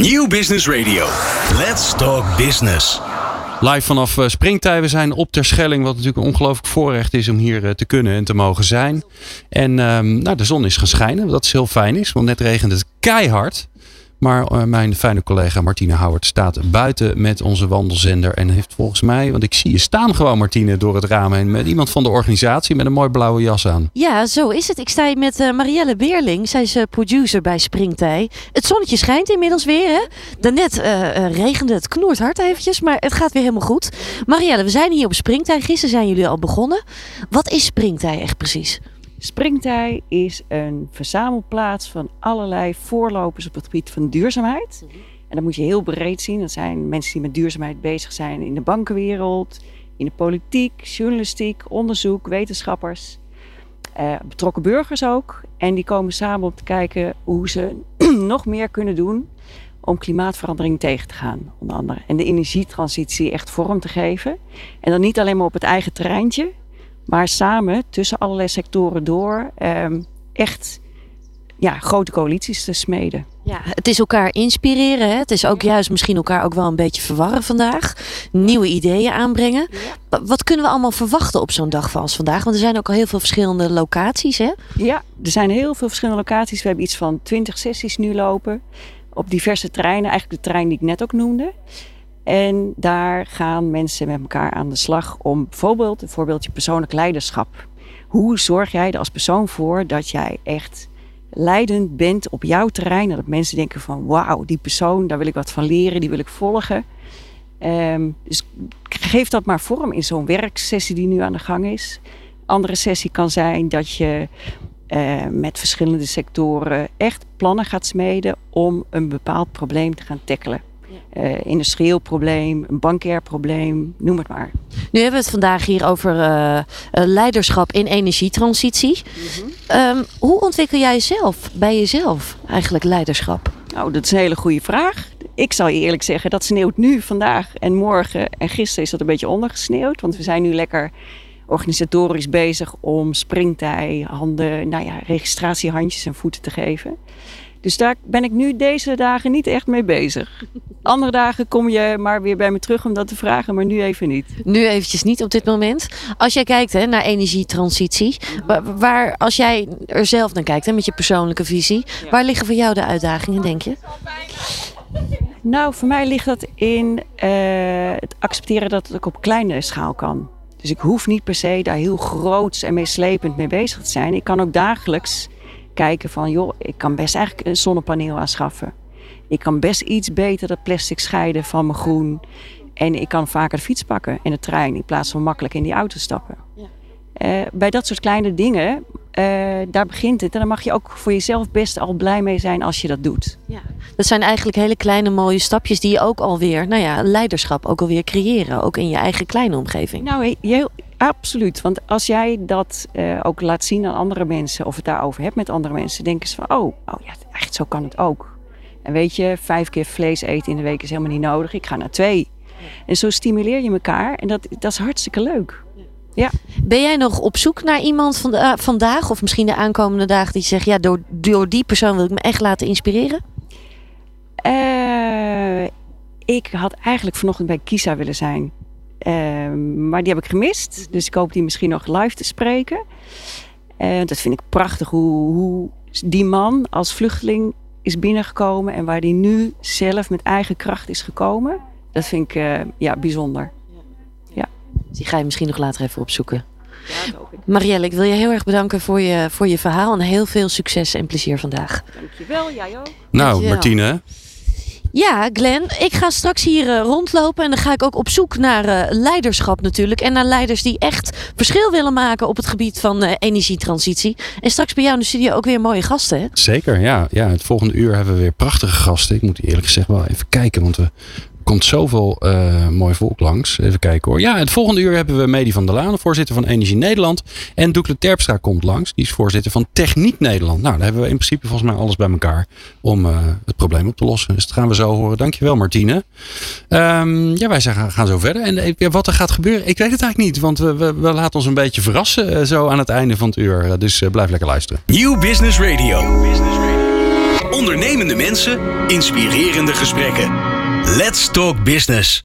Nieuw Business Radio. Let's talk business. Live vanaf uh, Springtij. We zijn op Terschelling, wat natuurlijk een ongelooflijk voorrecht is om hier uh, te kunnen en te mogen zijn. En um, nou, de zon is gaan schijnen, wat heel fijn is, want net regent het keihard. Maar uh, mijn fijne collega Martine Howard staat buiten met onze wandelzender. En heeft volgens mij, want ik zie je staan gewoon Martine door het raam heen. Met iemand van de organisatie met een mooi blauwe jas aan. Ja, zo is het. Ik sta hier met uh, Marielle Beerling. Zij is uh, producer bij Springtij. Het zonnetje schijnt inmiddels weer. Hè? Daarnet regende het knoert hard eventjes, maar het gaat weer helemaal goed. Marielle, we zijn hier op Springtij. Gisteren zijn jullie al begonnen. Wat is Springtij echt precies? Springtij is een verzamelplaats van allerlei voorlopers op het gebied van duurzaamheid. En dat moet je heel breed zien. Dat zijn mensen die met duurzaamheid bezig zijn in de bankenwereld, in de politiek, journalistiek, onderzoek, wetenschappers. Uh, betrokken burgers ook. En die komen samen om te kijken hoe ze nog meer kunnen doen om klimaatverandering tegen te gaan, onder andere. En de energietransitie echt vorm te geven. En dan niet alleen maar op het eigen terreintje, maar samen tussen allerlei sectoren door um, echt ja, grote coalities te smeden. Ja, het is elkaar inspireren. Hè? Het is ook juist misschien elkaar ook wel een beetje verwarren vandaag. Nieuwe ideeën aanbrengen. Ja. Wat kunnen we allemaal verwachten op zo'n dag als vandaag? Want er zijn ook al heel veel verschillende locaties. Hè? Ja, er zijn heel veel verschillende locaties. We hebben iets van 20 sessies nu lopen. Op diverse terreinen. Eigenlijk de terrein die ik net ook noemde. En daar gaan mensen met elkaar aan de slag om bijvoorbeeld een voorbeeldje persoonlijk leiderschap. Hoe zorg jij er als persoon voor dat jij echt leidend bent op jouw terrein? Dat mensen denken van wauw, die persoon, daar wil ik wat van leren, die wil ik volgen. Um, dus geef dat maar vorm in zo'n werksessie die nu aan de gang is. Andere sessie kan zijn dat je uh, met verschillende sectoren echt plannen gaat smeden om een bepaald probleem te gaan tackelen uh, industrieel probleem, een bankair probleem, noem het maar. Nu hebben we het vandaag hier over uh, leiderschap in energietransitie. Mm -hmm. um, hoe ontwikkel jij zelf, bij jezelf, eigenlijk leiderschap? Nou, dat is een hele goede vraag. Ik zal je eerlijk zeggen, dat sneeuwt nu, vandaag en morgen. En gisteren is dat een beetje ondergesneeuwd, want we zijn nu lekker organisatorisch bezig om springtij, handen, nou ja, registratiehandjes en voeten te geven. Dus daar ben ik nu deze dagen niet echt mee bezig. Andere dagen kom je maar weer bij me terug om dat te vragen, maar nu even niet. Nu eventjes niet op dit moment. Als jij kijkt hè, naar energietransitie, waar, waar, als jij er zelf naar kijkt hè, met je persoonlijke visie, ja. waar liggen voor jou de uitdagingen, denk je? Nou, voor mij ligt dat in uh, het accepteren dat het ook op kleine schaal kan. Dus ik hoef niet per se daar heel groots en meeslepend mee bezig te zijn. Ik kan ook dagelijks kijken van, joh, ik kan best eigenlijk een zonnepaneel aanschaffen. Ik kan best iets beter dat plastic scheiden van mijn groen. En ik kan vaker de fiets pakken en de trein in plaats van makkelijk in die auto stappen. Ja. Uh, bij dat soort kleine dingen, uh, daar begint het. En dan mag je ook voor jezelf best al blij mee zijn als je dat doet. Ja. Dat zijn eigenlijk hele kleine mooie stapjes die je ook alweer, nou ja, leiderschap ook alweer creëren. Ook in je eigen kleine omgeving. Nou, heel, absoluut. Want als jij dat uh, ook laat zien aan andere mensen, of het daarover hebt met andere mensen, denken ze van, oh, oh ja, echt zo kan het ook. En weet je, vijf keer vlees eten in de week is helemaal niet nodig. Ik ga naar twee. En zo stimuleer je elkaar en dat, dat is hartstikke leuk. Ja. Ben jij nog op zoek naar iemand van de, uh, vandaag of misschien de aankomende dagen die zegt, ja, door, door die persoon wil ik me echt laten inspireren? Uh, ik had eigenlijk vanochtend bij Kisa willen zijn. Uh, maar die heb ik gemist. Dus ik hoop die misschien nog live te spreken. dat vind ik prachtig hoe, hoe die man als vluchteling is binnengekomen en waar die nu zelf met eigen kracht is gekomen. Dat vind ik uh, ja, bijzonder. Ja. Die ga je misschien nog later even opzoeken. Ja, dat. Marielle, ik wil je heel erg bedanken voor je, voor je verhaal en heel veel succes en plezier vandaag. Dankjewel, jij ook. Nou, Dankjewel. Martine. Ja, Glenn, ik ga straks hier uh, rondlopen en dan ga ik ook op zoek naar uh, leiderschap natuurlijk. En naar leiders die echt verschil willen maken op het gebied van uh, energietransitie. En straks bij jou in de studio ook weer mooie gasten, hè? Zeker, ja. ja. Het volgende uur hebben we weer prachtige gasten. Ik moet eerlijk gezegd wel even kijken, want we komt zoveel uh, mooi volk langs. Even kijken hoor. Ja, het volgende uur hebben we Medi van der Laan, voorzitter van Energie Nederland. En Doekle Terpstra komt langs. Die is voorzitter van Techniek Nederland. Nou, daar hebben we in principe volgens mij alles bij elkaar om uh, het probleem op te lossen. Dus dat gaan we zo horen. Dankjewel Martine. Um, ja, wij zeggen, gaan zo verder. En uh, wat er gaat gebeuren, ik weet het eigenlijk niet. Want we, laten ons een beetje verrassen zo aan het einde van het uur. Dus blijf lekker luisteren. Nieuw Business Radio. Ondernemende mensen, inspirerende gesprekken. Let's Talk Business.